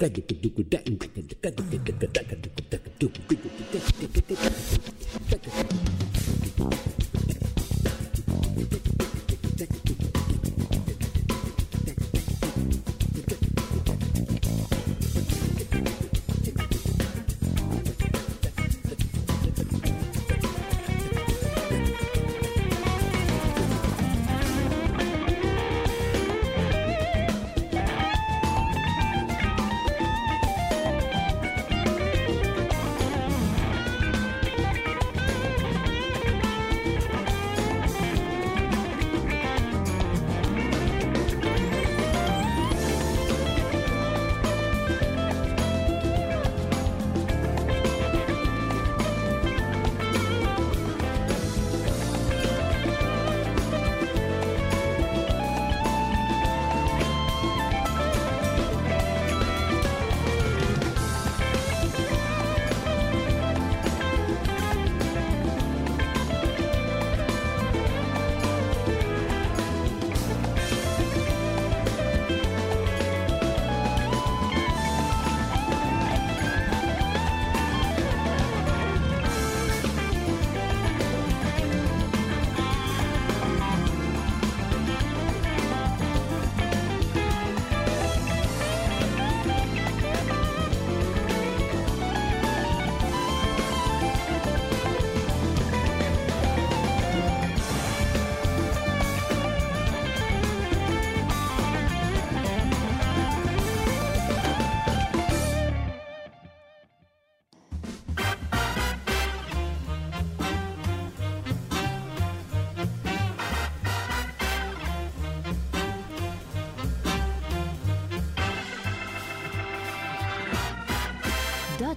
Thank you.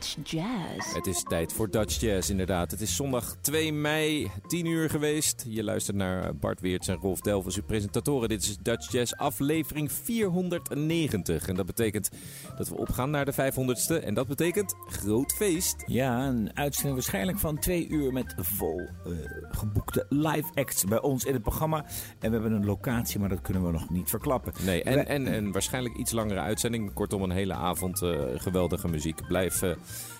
Dutch Jazz. Het is tijd voor Dutch Jazz, inderdaad. Het is zondag 2 mei, 10 uur geweest. Je luistert naar Bart Weerts en Rolf Delvers, uw presentatoren. Dit is Dutch Jazz aflevering 490. En dat betekent dat we opgaan naar de 500ste. En dat betekent groot feest. Ja, een uitzending waarschijnlijk van twee uur met vol uh, geboekte live acts bij ons in het programma. En we hebben een locatie, maar dat kunnen we nog niet verklappen. Nee, en, en, en waarschijnlijk iets langere uitzending. Kortom, een hele avond uh, geweldige muziek. Blijf uh,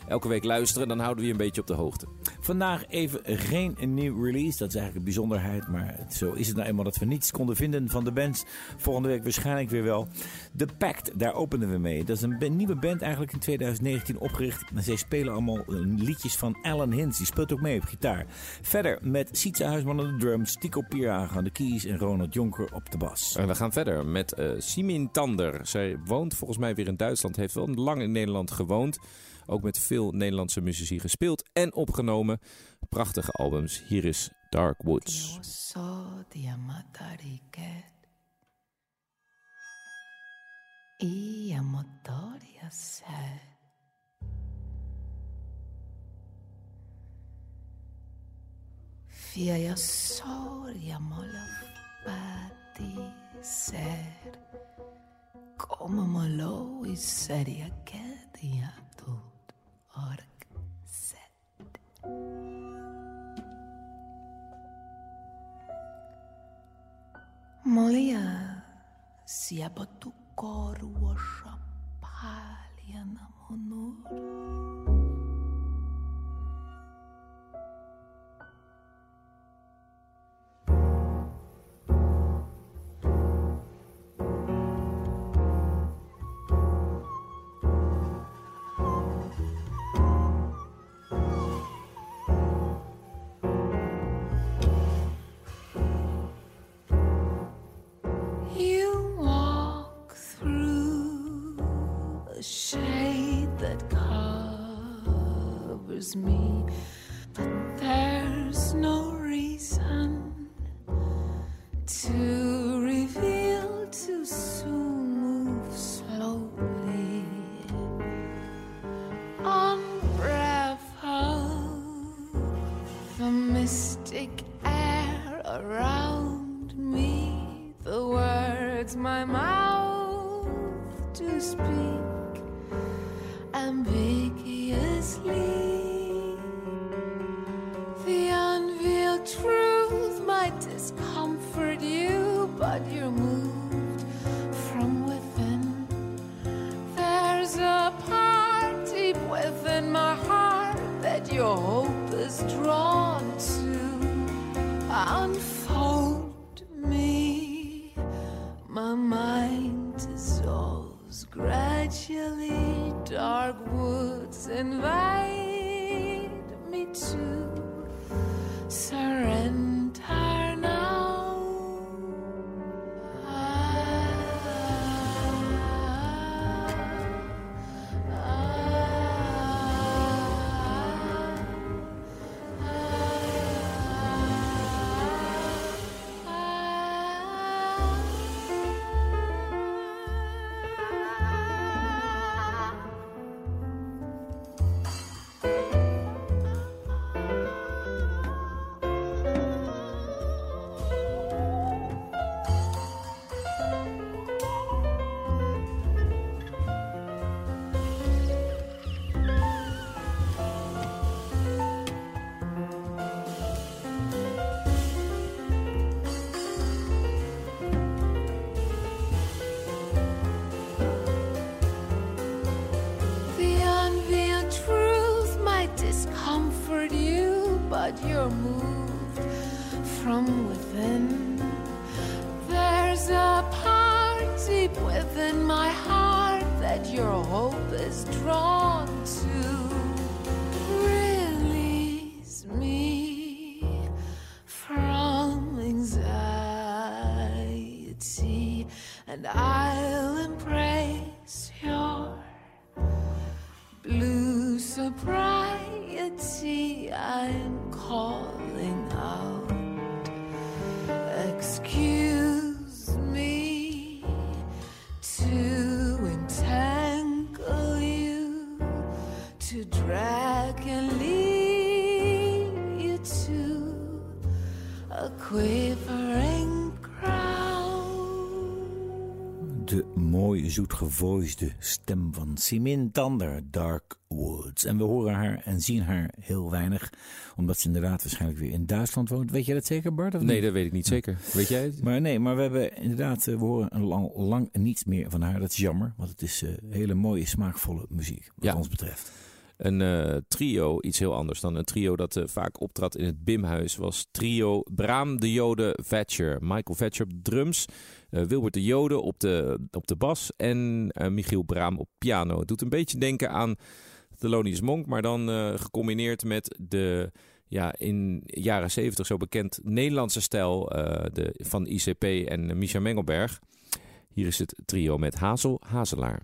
elke week luisteren, dan houden we je een beetje op de hoogte. Vandaag even geen nieuw release, dat is eigenlijk een bijzonderheid. Maar zo is het nou eenmaal dat we niets konden vinden van de bands. Volgende week waarschijnlijk weer wel. The Pact, daar openen we mee. Dat is een nieuwe band eigenlijk in 2019 opgericht. En zij spelen allemaal liedjes van Alan Hins. Die speelt ook mee op gitaar. Verder met Sietse Huisman aan de drums, Tico Pierhagen aan de keys en Ronald Jonker op de bas. En we gaan verder met uh, Simin Tander. Zij woont volgens mij weer in Duitsland, heeft wel lang in Nederland gewoond. Ook met veel Nederlandse muzici gespeeld en opgenomen. Prachtige albums. Hier is Dark Woods. Fia ja soria mola pati ser. Como malo e seria que dia org set. Molija sieba tu koruoša palieną. De mooi zoetgevoisde stem van Simin Tander, Dark Woods. En we horen haar en zien haar heel weinig, omdat ze inderdaad waarschijnlijk weer in Duitsland woont. Weet jij dat zeker, Bart? Of Nee, niet? dat weet ik niet zeker. Weet jij het? Maar nee, maar we hebben inderdaad, eh, we horen lang, lang niets meer van haar. Dat is jammer, want het is eh, hele mooie, smaakvolle muziek, wat Ja. ons betreft. Een eh, trio, iets heel anders dan een trio dat eh, vaak optrad in het Bimhuis, was trio Braam de Jode Vetcher. Michael Vetcher op drums, eh, Wilbert de Jode op de, op de bas en Michiel Braam op piano. Het doet een beetje denken aan Thelonious Monk, maar dan gecombineerd met de ja, in jaren 70 zo bekend Nederlandse stijl de, van ICP en Misha Mengelberg. Hier is het trio met Hazel Hazelaar.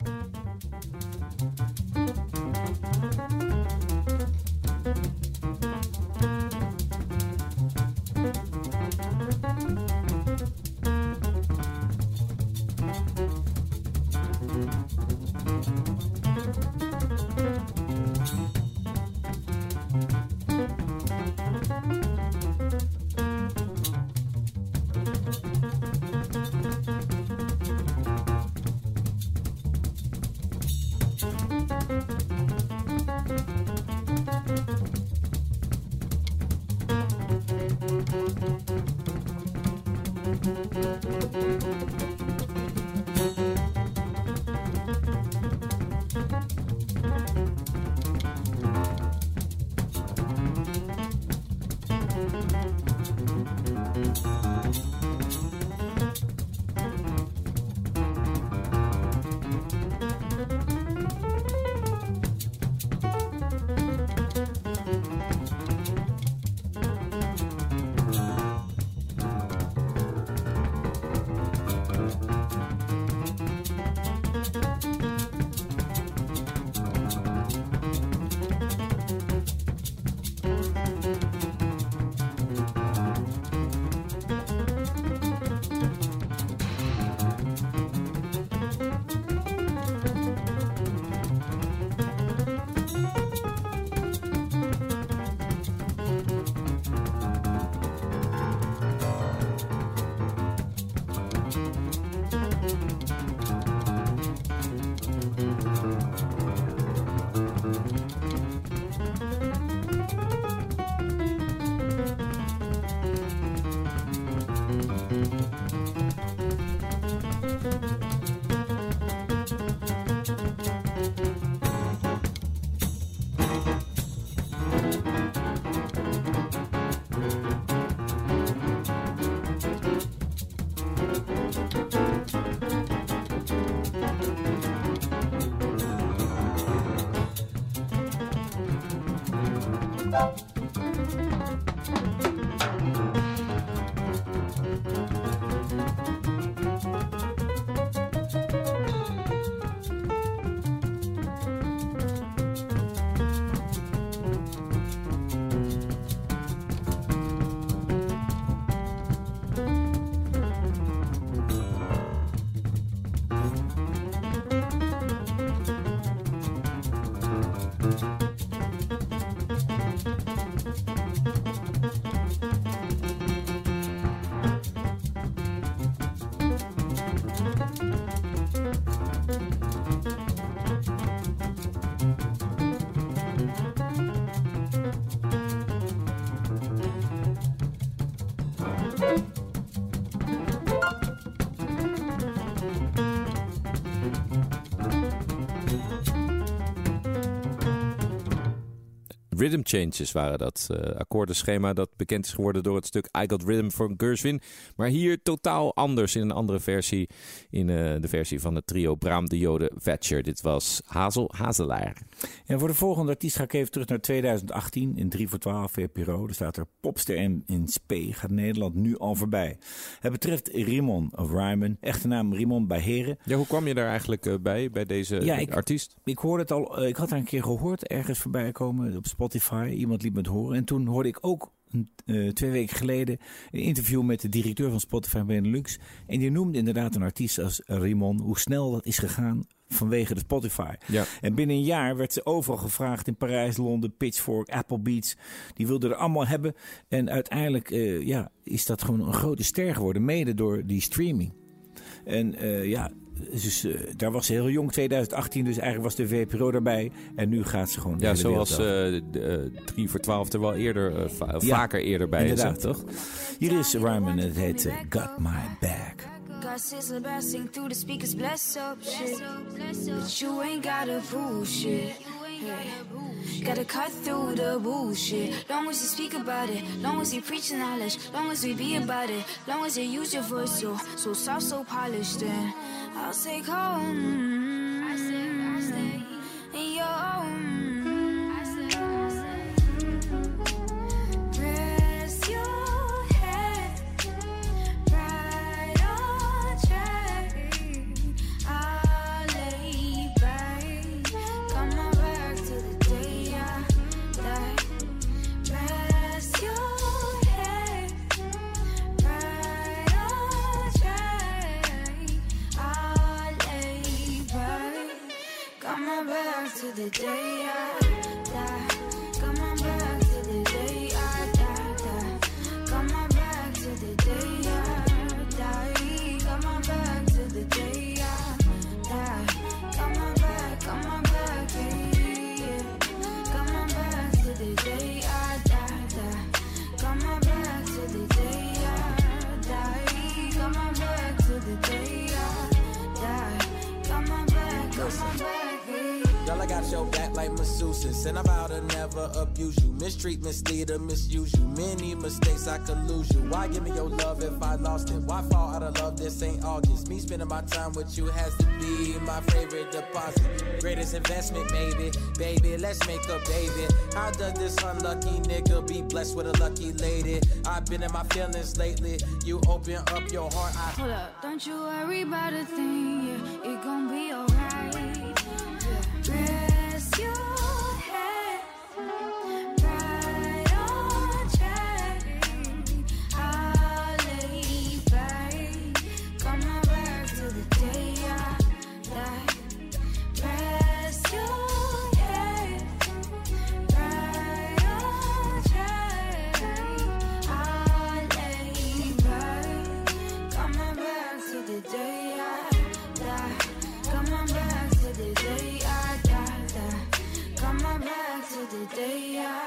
Rhythm Changes waren dat uh, akkoordenschema dat bekend is geworden door het stuk I Got Rhythm van Gershwin. Maar hier totaal anders in een andere versie, in uh, de versie van het trio Braam de Jode Vetcher. Dit was Hazel Hazelaar. En voor de volgende artiest ga ik even terug naar 2018 in 3 voor 12 VPRO. Er staat er Popster in, in Spee, gaat Nederland nu al voorbij. Het betreft Rimon of Ryman, echte naam Rimon bij Heren. Ja, hoe kwam je daar eigenlijk uh, bij, bij deze ja, ik, artiest? Ik hoorde het al, ik had haar een keer gehoord, ergens voorbij komen op Spotify. Iemand liet me het horen. En toen hoorde ik ook eh, twee weken geleden een interview met de directeur van Spotify Benelux. En die noemde inderdaad een artiest als Rimon, hoe snel dat is gegaan vanwege de Spotify. Ja. En binnen een jaar werd ze overal gevraagd in Parijs, Londen, Pitchfork, Apple Beats. Die wilden er allemaal hebben. En uiteindelijk eh, ja, is dat gewoon een grote ster geworden, mede door die streaming. En eh, ja, dus, eh, daar was ze heel jong, 2018, dus eigenlijk was de VPRO daarbij. En nu gaat ze gewoon. de Ja, hele zoals wereld af. eh, de, eh, 3 voor 12 er wel eerder, va- Ja, vaker eerder bij is, toch? Hier is Ryman en het heet Got My Back. Got sizzler blasting through the speakers, bless up shit. But you ain't gotta bullshit. Hey. Gotta cut through the bullshit. Long as you speak about it, long as you preach the knowledge, long as we be about it, long as you use your voice so so soft, so polished. Then I'll say, Colin. On back to the day I died. Come on back to the day I died. Come on back to the day I died. Come on back to the day I died. Come on back, come on back, yeah. Come on back to the day I died. Come on back to the day I died. Come on back to the day I died. Come on back, come on back, got your back like masseuses, and I vow to never abuse you. Mistreatments lead to misuse you. Many mistakes I could lose you. Why give me your love if I lost it? Why fall out of love this ain't August? Me spending my time with you has to be my favorite deposit. Greatest investment, maybe. Baby, let's make a baby. How does this unlucky nigga be blessed with a lucky lady? I've been in my feelings lately. You open up your heart, I Hold up, don't you worry about a thing, yeah, day I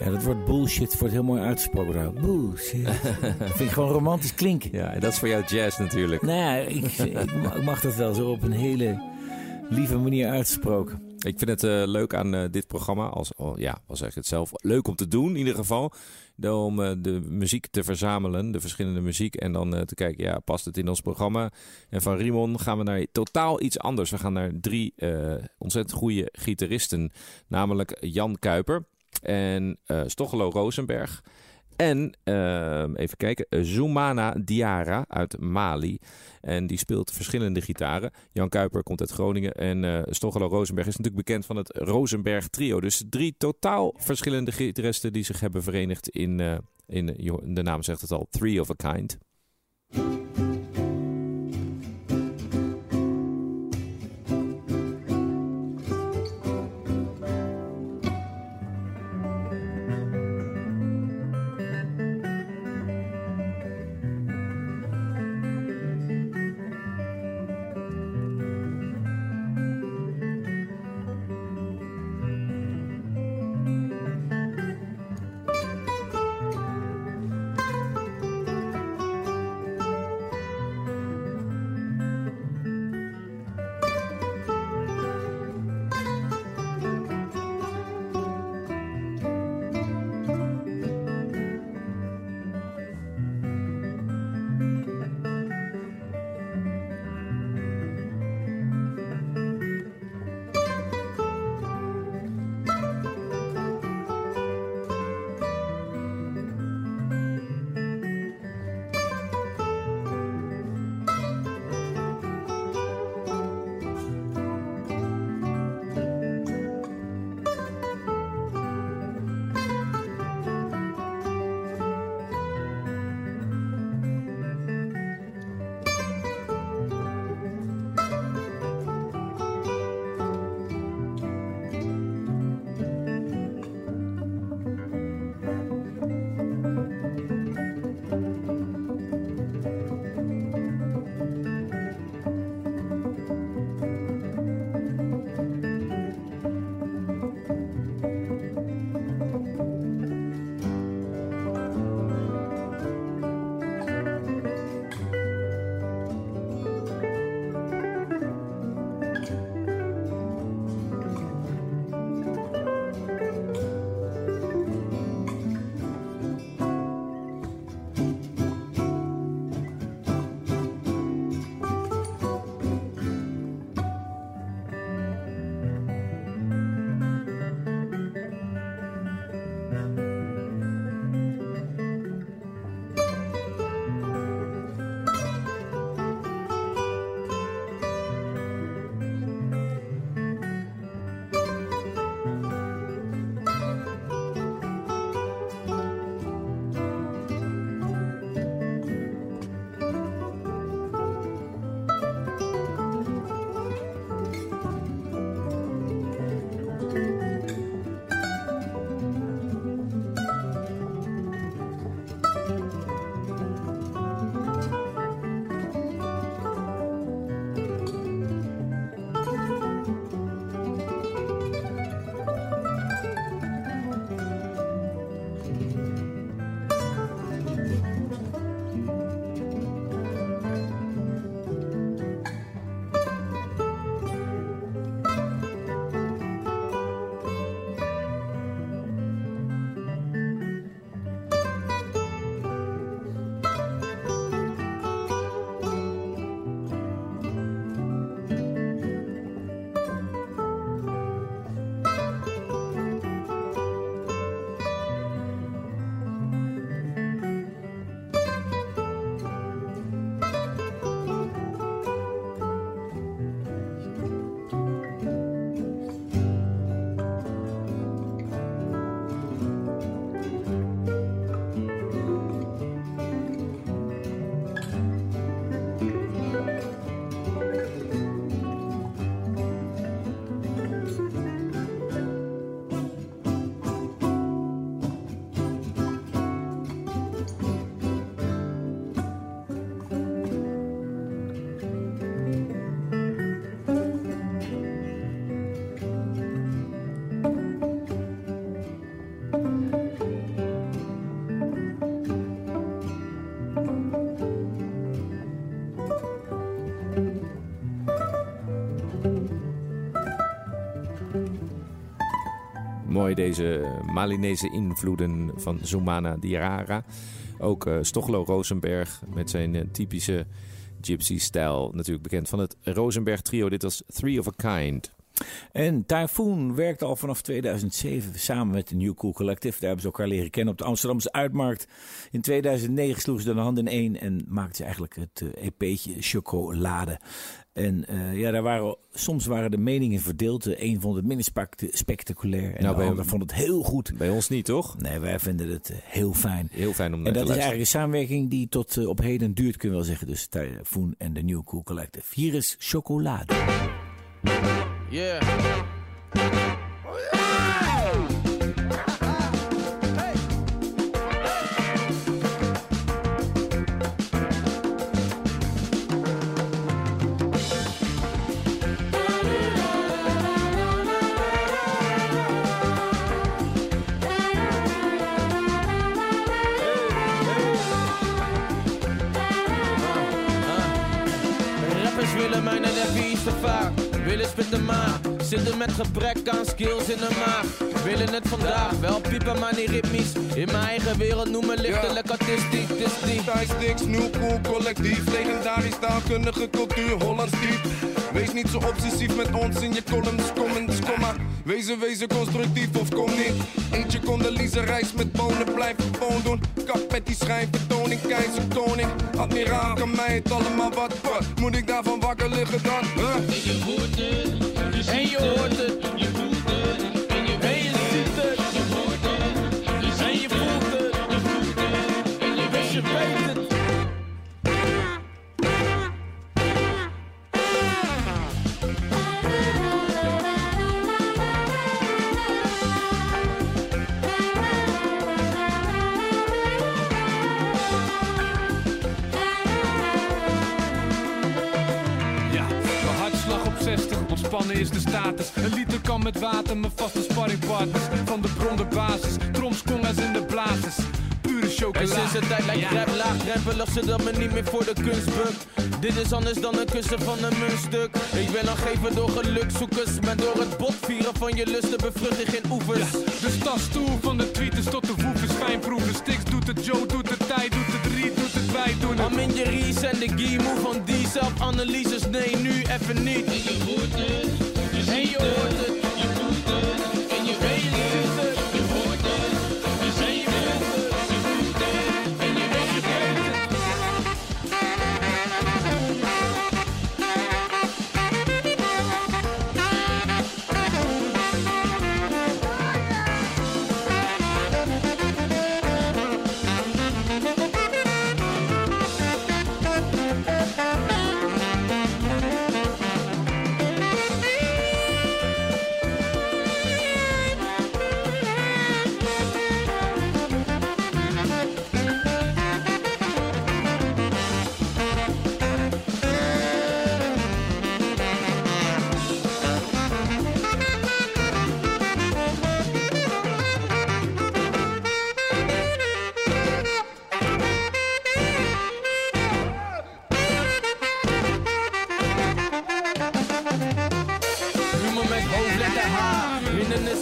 Ja, dat wordt bullshit. Wordt heel mooi uitgesproken. daar. Bullshit. dat vind ik gewoon romantisch klinken. Ja, en dat is voor jou jazz natuurlijk. Nou ja, ik, ik mag- dat wel zo op een hele lieve manier uitgesproken. Ik vind het eh, leuk aan eh, dit programma, als, oh, ja, al zeg ik het zelf, leuk om te doen in ieder geval. Om eh, de muziek te verzamelen, de verschillende muziek. En dan te kijken, ja, past het in ons programma? En van Rimon gaan we naar totaal iets anders. We gaan naar drie ontzettend goede gitaristen. Namelijk Jan Kuiper en eh Stochelo Rosenberg. En eh, even kijken, Zoumana Diara uit Mali. En die speelt verschillende gitaren. Jan Kuiper komt uit Groningen. En eh Stochelo Rosenberg is natuurlijk bekend van het Rosenberg Trio. Dus drie totaal verschillende gitaristen die zich hebben verenigd in, eh, in de naam zegt het al, Three of a Kind. Deze Malinese invloeden van Zumana Diarra. Ook uh, Stochlo Rosenberg met zijn uh, typische gypsy-stijl. Natuurlijk bekend van het Rosenberg trio. Dit was Three of a Kind. En Typhoon werkte al vanaf 2007 samen met de New Cool Collective. Daar hebben ze elkaar leren kennen op de Amsterdamse Uitmarkt. In 2009 sloegen ze de hand in één en maakten ze eigenlijk het EP'tje Chocolade. En uh, ja, daar waren, soms waren de meningen verdeeld. De een vond het minder spectaculair en nou, de ander vond het heel goed. Bij ons niet, toch? Nee, wij vinden het uh, heel fijn. Heel fijn om En dat is eigenlijk een samenwerking die tot uh, op heden duurt, kun je wel zeggen. Dus Typhoon en de New Cool Collective. Hier is Chocolade. Yeah. willen vaak. Willen spitten maar Zitten met gebrek aan skills in de maag. Willen het vandaag, wel piepen maar niet ritmisch. In mijn eigen wereld noemen lichtelijk artistiek Het is new cool collectief. Legendarisch taalkundige cultuur, Hollands diep Wees niet zo obsessief met ons in je columns, comments, kom maar Wezen, wezen constructief of kom niet Eentje Condoleezza reis met bonen, blijf gewoon doen Kap met die schijnvertoning, keizer, koning Admiraal, kan mij het allemaal wat, wat Moet ik daarvan wakker liggen dan, huh? Je hoort het, en je hoort het Je voelt het, en je, en je ziet het Je hoort het, en je voelt het Je voelt het, en je weet je weet is de status. Een liter kan met water, mijn vaste sparringpartners. Van de bron de basis, in de blazers. Pure chocola. En sinds de tijd lijkt rap laagdrempelig, zodat me niet meer voor de kunst bukt. Dit is anders dan een kussen van een muntstuk. Ik ben dan geven door gelukzoekers. Maar door het botvieren van je lusten bevrucht ik geen oevers. Ja, de stadsstoel van de tweeters tot de woefers fijnproeven. Stix doet het, Joe doet het, tijd doet het, Riet doet het, wij doen het. I'm in je en de gimo van die zelfanalyses. Nee, nu even niet. En je hoort het,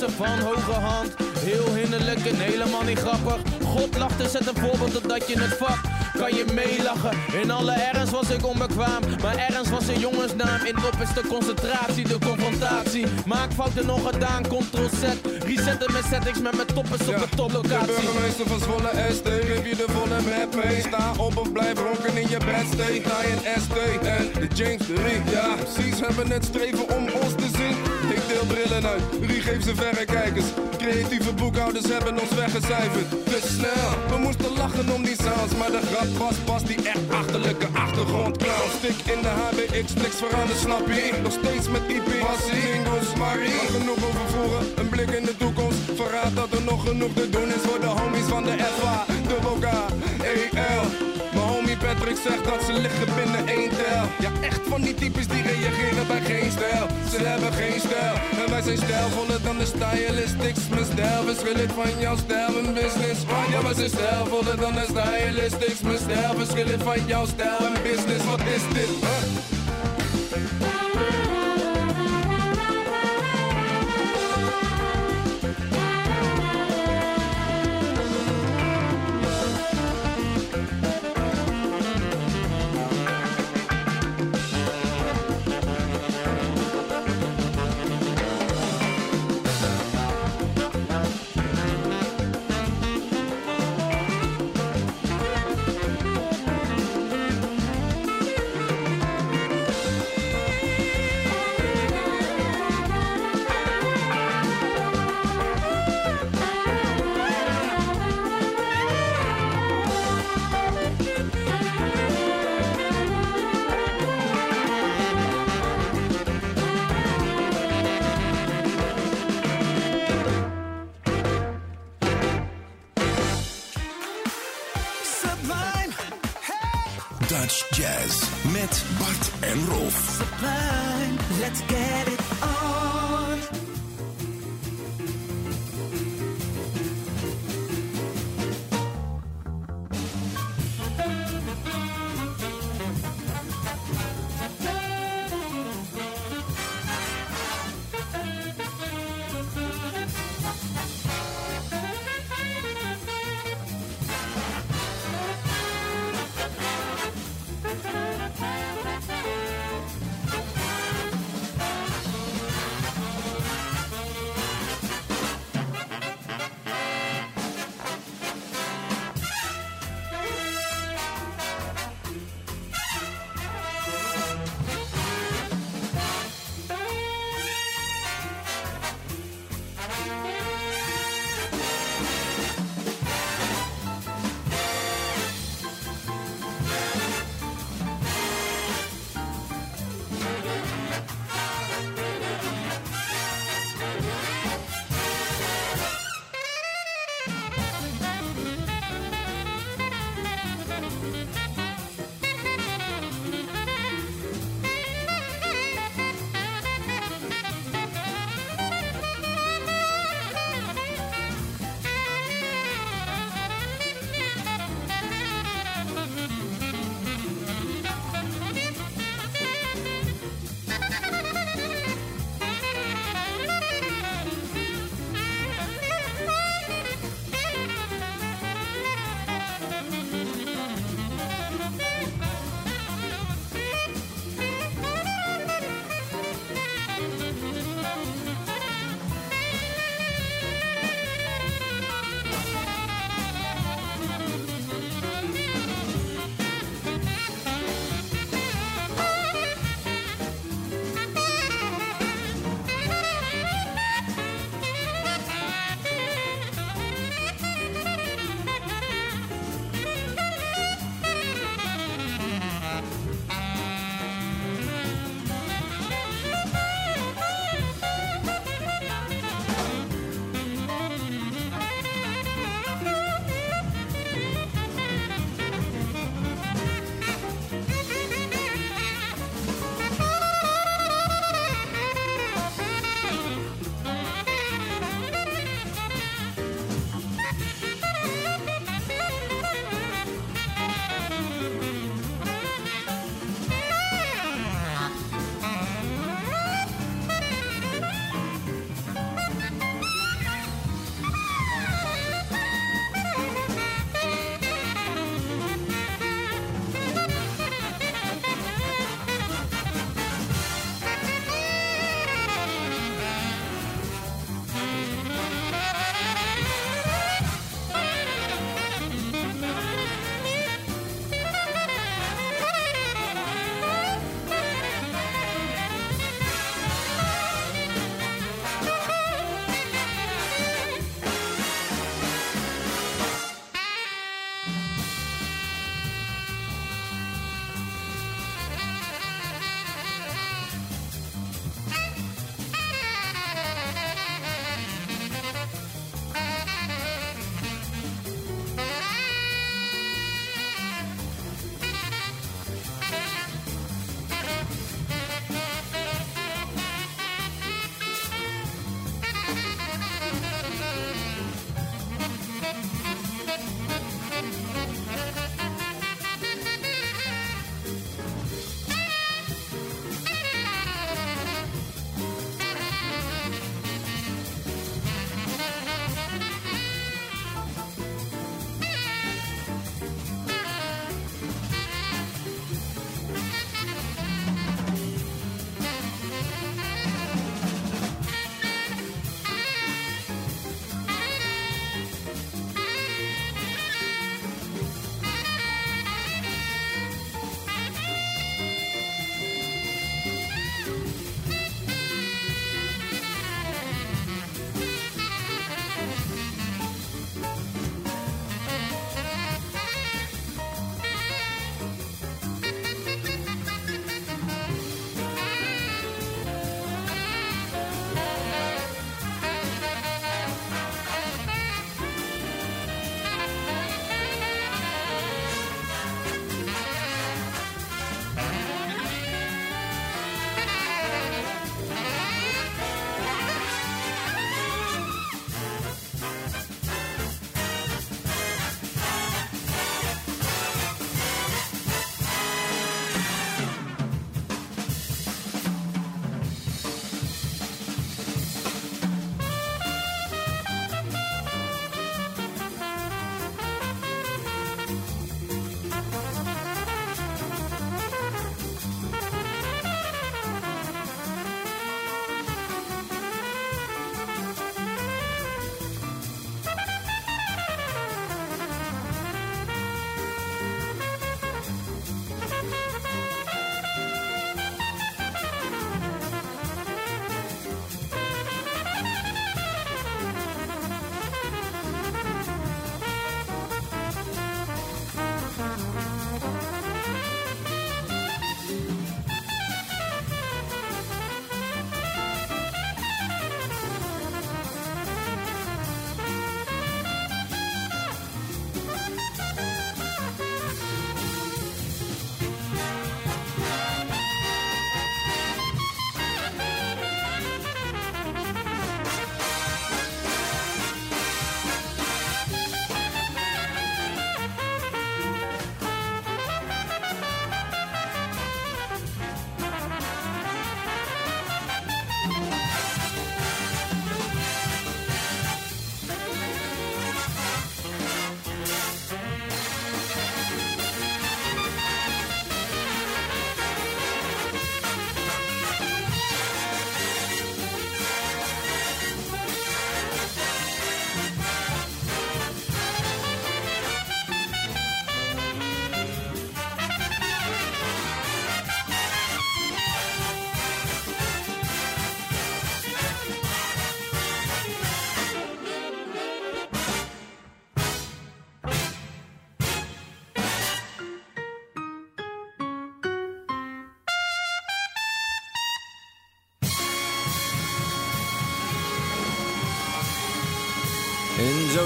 Van hoge hand. Heel hinderlijk en helemaal niet grappig. God lachte, zet een voorbeeld totdat je het vat. Kan je meelachen? In alle ernst was ik onbekwaam. Maar ernst was een jongensnaam. In op is de concentratie, de confrontatie. Maak fouten nog gedaan, ctrl-z. Resetten met settings met mijn toppers op de De toplocatie. burgemeester van Zwolle ST, geef je de volle map mee. Sta op of blijf ronken in je bed, stay, ga in ST. En de James de Rie, ja precies, hebben het streven om ons te zien. Deel brillen uit, Rie geeft ze verrekijkers. Creatieve boekhouders hebben ons weggecijferd. Te snel, we moesten lachen om die sounds. Maar de grap was pas die echt achterlijke achtergrondclown. Stik in de HBX, niks veranderd, snap je? Nog steeds met IP, passie, singles, Marie. Genoeg over een blik in de toekomst. Verraad dat er nog genoeg te doen is voor de homies van de FA, de Boca. Patrick zegt dat ze liggen binnen één tel. Ja, echt van die types die reageren bij geen stijl. Ze hebben geen stijl. En wij zijn stijlvoller dan de stylistics. Mijn stijl verschillend van jouw stijl en business. Ja, wij zijn stijlvoller dan de stylistics. Mijn stijl verschillend van jouw stijl en business. Wat is dit?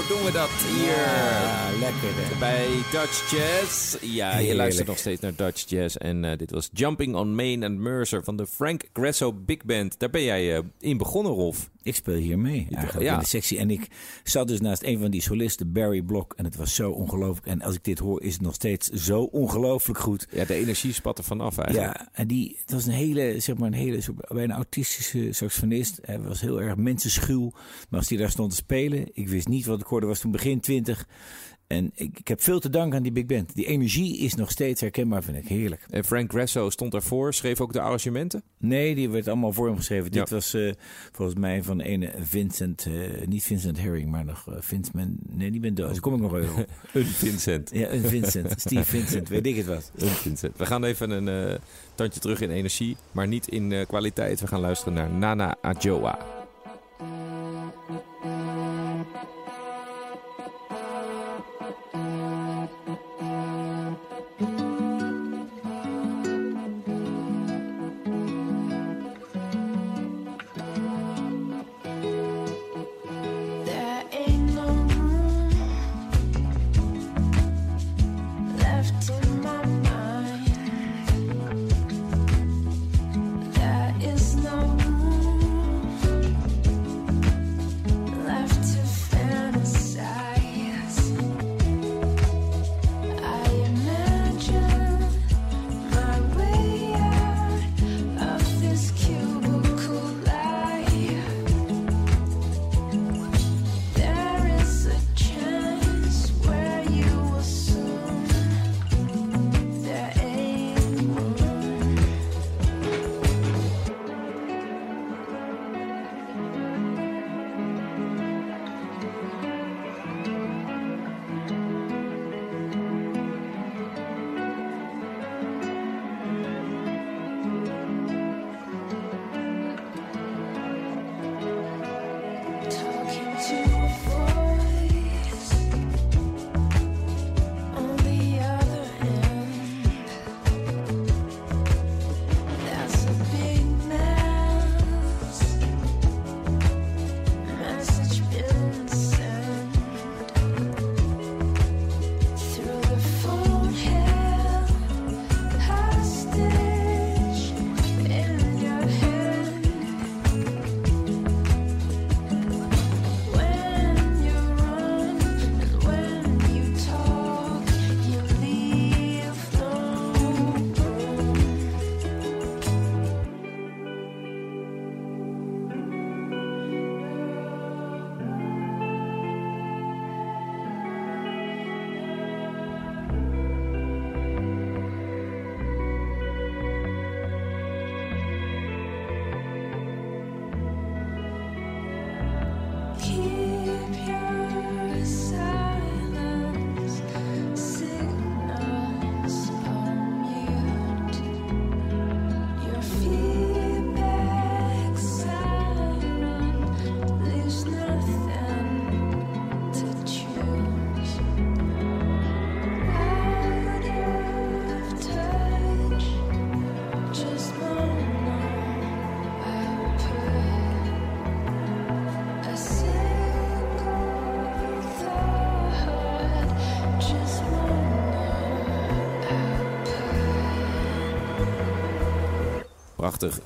Doen we dat hier. Ja, lekker hè. Bij Dutch Jazz. Ja, je luistert nog steeds naar Dutch Jazz. En eh, dit was Jumping on Main and Mercer van de Frank Grasso Big Band. Daar ben jij eh, in begonnen, Rolf. Ik speel hier mee, eigenlijk Ja. in de sectie. En ik zat dus naast een van die solisten, Barry Block. En het was zo ongelooflijk. En als ik dit hoor, is het nog steeds zo ongelooflijk goed. Ja, de energie spat er vanaf eigenlijk. Ja, en die, het was een hele, zeg maar, een hele, soort- bijna autistische saxofonist. Hij was heel erg mensenschuw. Maar als hij daar stond te spelen, ik wist niet wat ik hoorde, was toen begin twintig. En ik, ik heb veel te danken aan die big band. Die energie is nog steeds herkenbaar, vind ik. Heerlijk. En Frank Grasso stond daarvoor, schreef ook de arrangementen. Nee, die werd allemaal voor hem geschreven. Dit was eh, volgens mij van ene Vincent, eh, niet Vincent Herring, maar nog uh, Vincent, nee, die ben dood. Daar kom ik nog even op. Een Vincent. Ja, een Vincent, Steve Vincent, weet ik het wat. Een Vincent. We gaan even een eh, tandje terug in energie, maar niet in eh, kwaliteit. We gaan luisteren naar Nana Adjoa.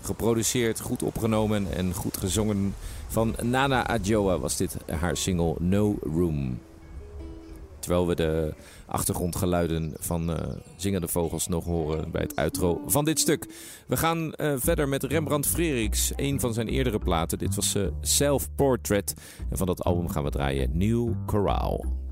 Geproduceerd, goed opgenomen en goed gezongen. Van Nana Adjoa was dit haar single No Room. Terwijl we de achtergrondgeluiden van eh, zingende vogels nog horen bij het outro van dit stuk. We gaan eh, verder met Rembrandt Freriks, een van zijn eerdere platen. Dit was eh, Self Portrait. En van dat album gaan we draaien New Chorale.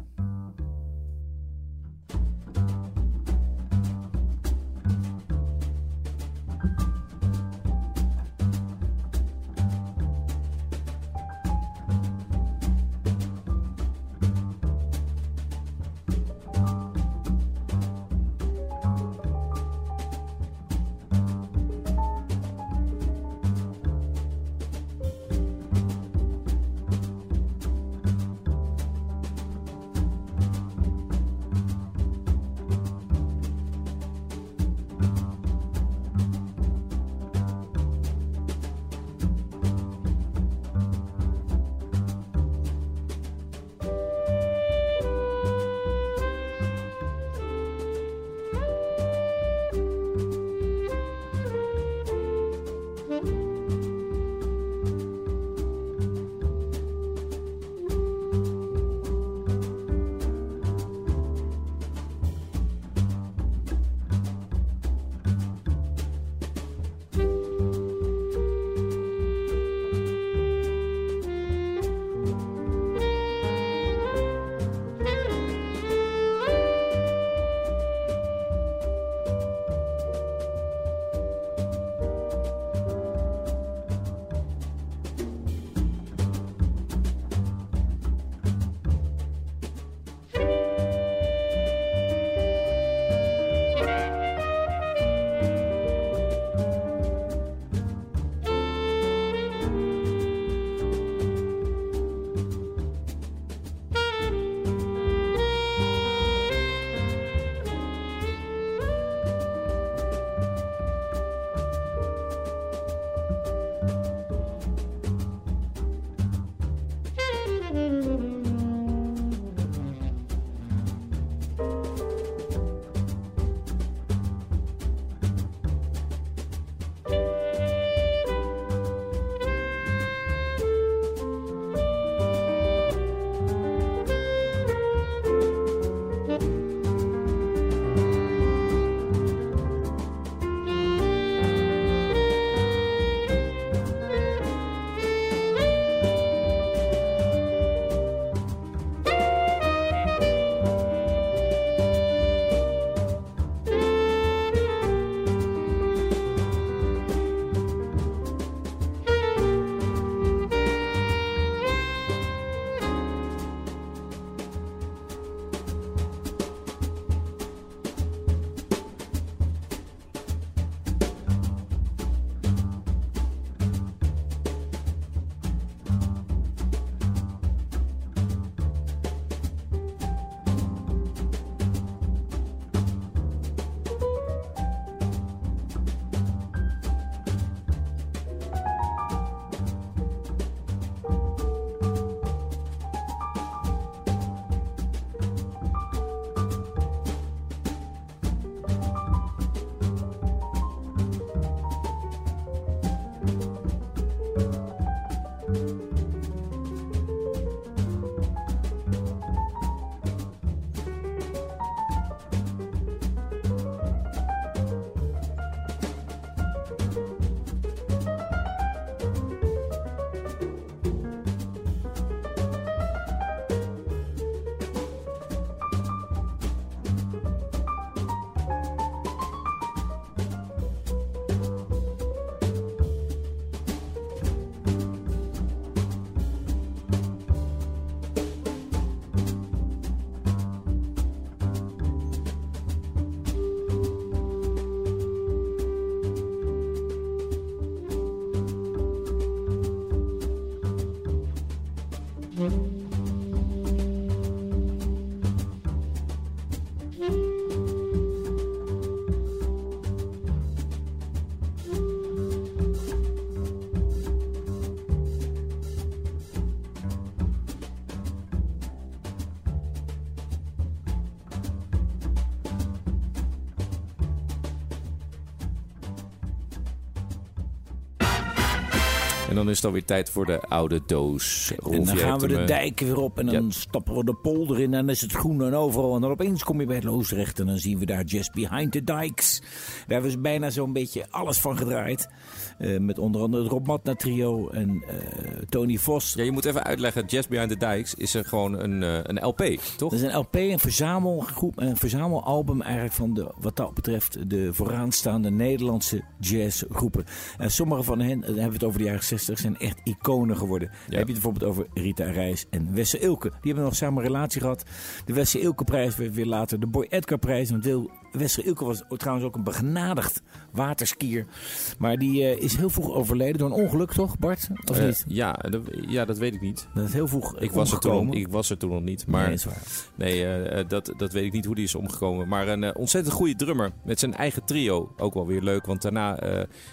Dan is het alweer tijd voor de oude doos. Rolf, En dan gaan we de eh, dijken weer op en dan Ja. stappen we de polder in. En dan is het groen en overal. En dan opeens kom je bij het Loosdrecht en dan zien we daar Just Behind the Dikes. Daar hebben ze bijna zo'n beetje alles van gedraaid. Eh, met onder andere het Rob Matna trio en eh, Tony Vos. Ja, je moet even uitleggen. Jazz Behind the Dikes is er gewoon een, een LP, toch? Dat is een LP, een verzamelgroep, een verzamelalbum eigenlijk van de, wat dat betreft de vooraanstaande Nederlandse jazzgroepen. En sommige van hen, dan hebben we het over de jaren 60, zijn echt iconen geworden. Dan heb je het bijvoorbeeld over Rita Reis en Wesse Ilke. Die hebben nog samen een relatie gehad. De Wesse Ilke prijs werd weer later de Boy Edgar prijs. Want Wil- Wesse Ilke was trouwens ook een begenadigd waterskier. Maar die eh, is heel vroeg overleden door een ongeluk, toch Bart? Of Eh, niet? ja, dat, ja, dat weet ik niet. Dat is heel vroeg Ik was, er toen, ik was er toen nog niet. Maar Nee. Nee, eh, dat, dat weet ik niet hoe die is omgekomen. Maar een ontzettend goede drummer met zijn eigen trio. Ook wel weer leuk, want daarna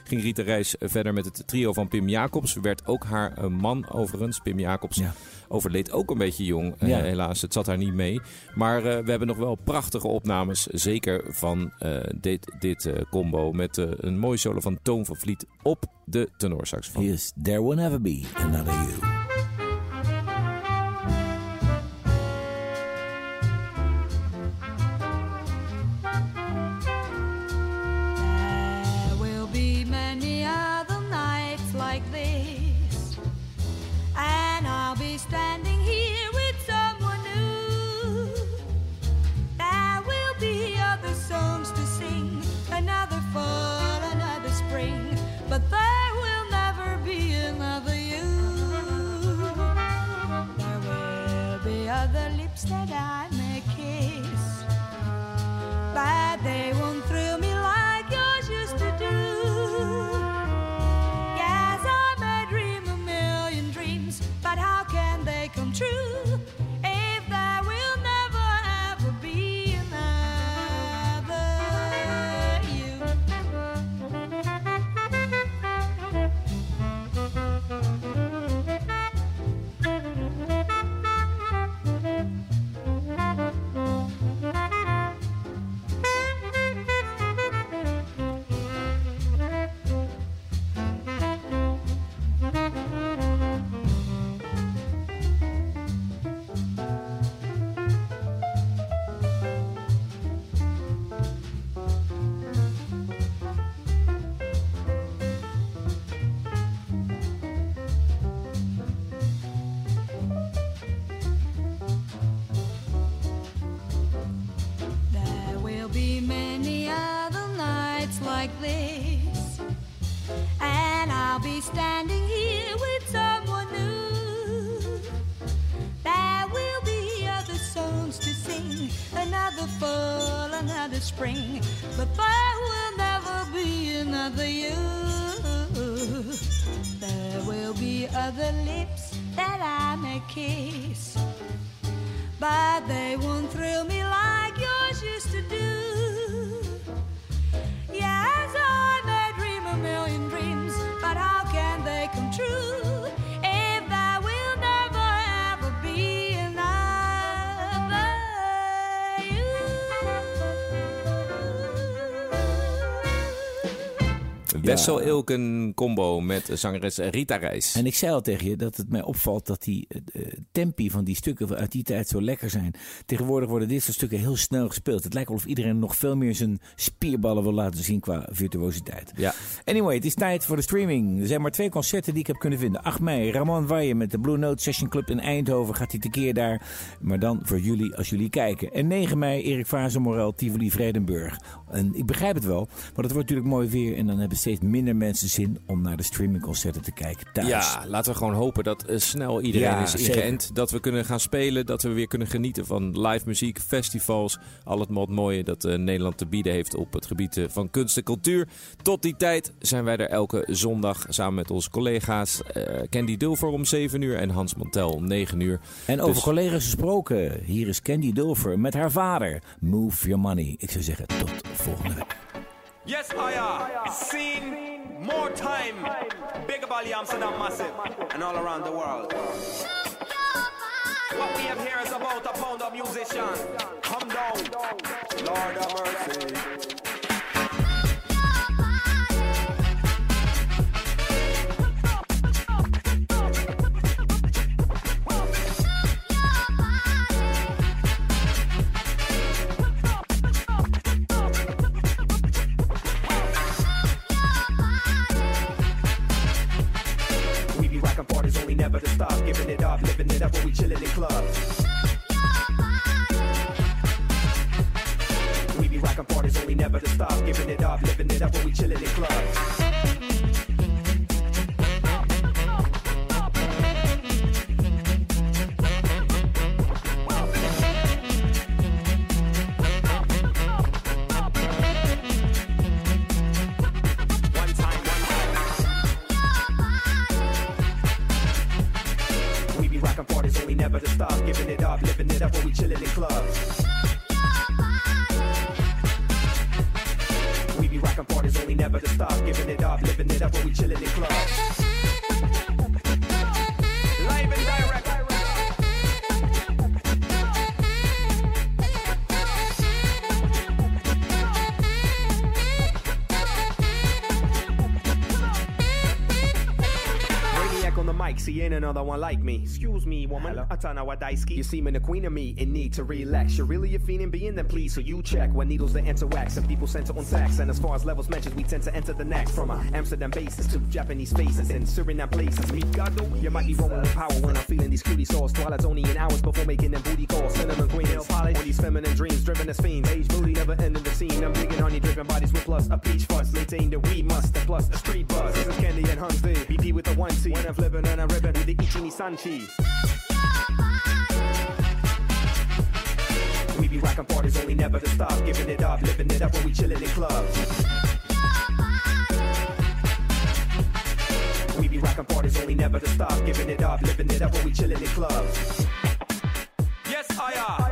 ging Rita Reis verder met het trio van Pim Jacobs. Werd ook haar man overigens. Pim Jacobs Ja. Overleed ook een beetje jong, eh, Ja. helaas. Het zat haar niet mee. Maar eh, we hebben nog wel prachtige opnames, zeker van eh, dit, dit combo. Met een mooie solo van Toon van Vliet op de tenorsaxofoon. Yes, there will never be another you. Other lips that I may Wessel Ilken combo met zangeres Rita Reis. En ik zei al tegen je dat het mij opvalt dat die eh, tempi van die stukken uit die tijd zo lekker zijn. Tegenwoordig worden dit soort stukken heel snel gespeeld. Het lijkt wel of iedereen nog veel meer zijn spierballen wil laten zien qua virtuositeit. Ja. Anyway, het is tijd voor de streaming. Er zijn maar twee concerten die ik heb kunnen vinden. 8 mei, Ramon Waaien met de Blue Note Session Club in Eindhoven. Gaat hij tekeer daar. Maar dan voor jullie als jullie kijken. En 9 mei, Erik Vazen Morel, Tivoli Vredenburg. En ik begrijp het wel, maar het wordt natuurlijk mooi weer. En dan hebben steeds minder mensen zin om naar de streamingconcerten te kijken thuis. Ja, laten we gewoon hopen dat eh, snel iedereen Ja, is zeker. ingeënt. Dat we kunnen gaan spelen. Dat we weer kunnen genieten van live muziek, festivals. Al het wat mooie dat eh, Nederland te bieden heeft op het gebied eh, van kunst en cultuur. Tot die tijd zijn wij er elke zondag samen met onze collega's. Candy Dulfer om 7 uur en Hans Montel om 9 uur. En over Dus- collega's gesproken, hier is Candy Dulfer met haar vader. Move your money. Ik zou zeggen, tot volgende week. Yes, Aya. Seen more time. Big Bali Amsterdam Massive and all around the world. What we have here is about a pound of musician. Come down. Lord of mercy. Giving it up, living it up when we chillin' in clubs. We be rockin' parties only never to stop, giving it up, living it up when we chillin' in clubs. Another one like me. Excuse me, woman. Atana Wadaisky. You seeming the queen of me in need to relax. You're really a fiend in being, then please, so you check. When needles that enter wax and people center on tax. And as far as levels mentioned, we tend to enter the next. From a Amsterdam bases to Japanese faces and Suriname places. Me God, you might be rolling with power when I'm feeling these cutie sauce. Twilight only in hours before making them booty calls. Cinnamon queen, nail polish. On these feminine dreams, driven as fiends. Age booty, never ending the scene. I'm digging honey driven bodies with plus a peach fuzz. Maintain the we must, and plus a street buzz. This is candy and Huns BP with the one T. When I'm flipping and I'm ripping with the Ichini Sanchi. Rockin' parties only never to stop, giving it up, living it up when we chillin' in clubs. We be rockin' parties only never to stop, giving it up, living it up when we chillin' in clubs. Yes, I are.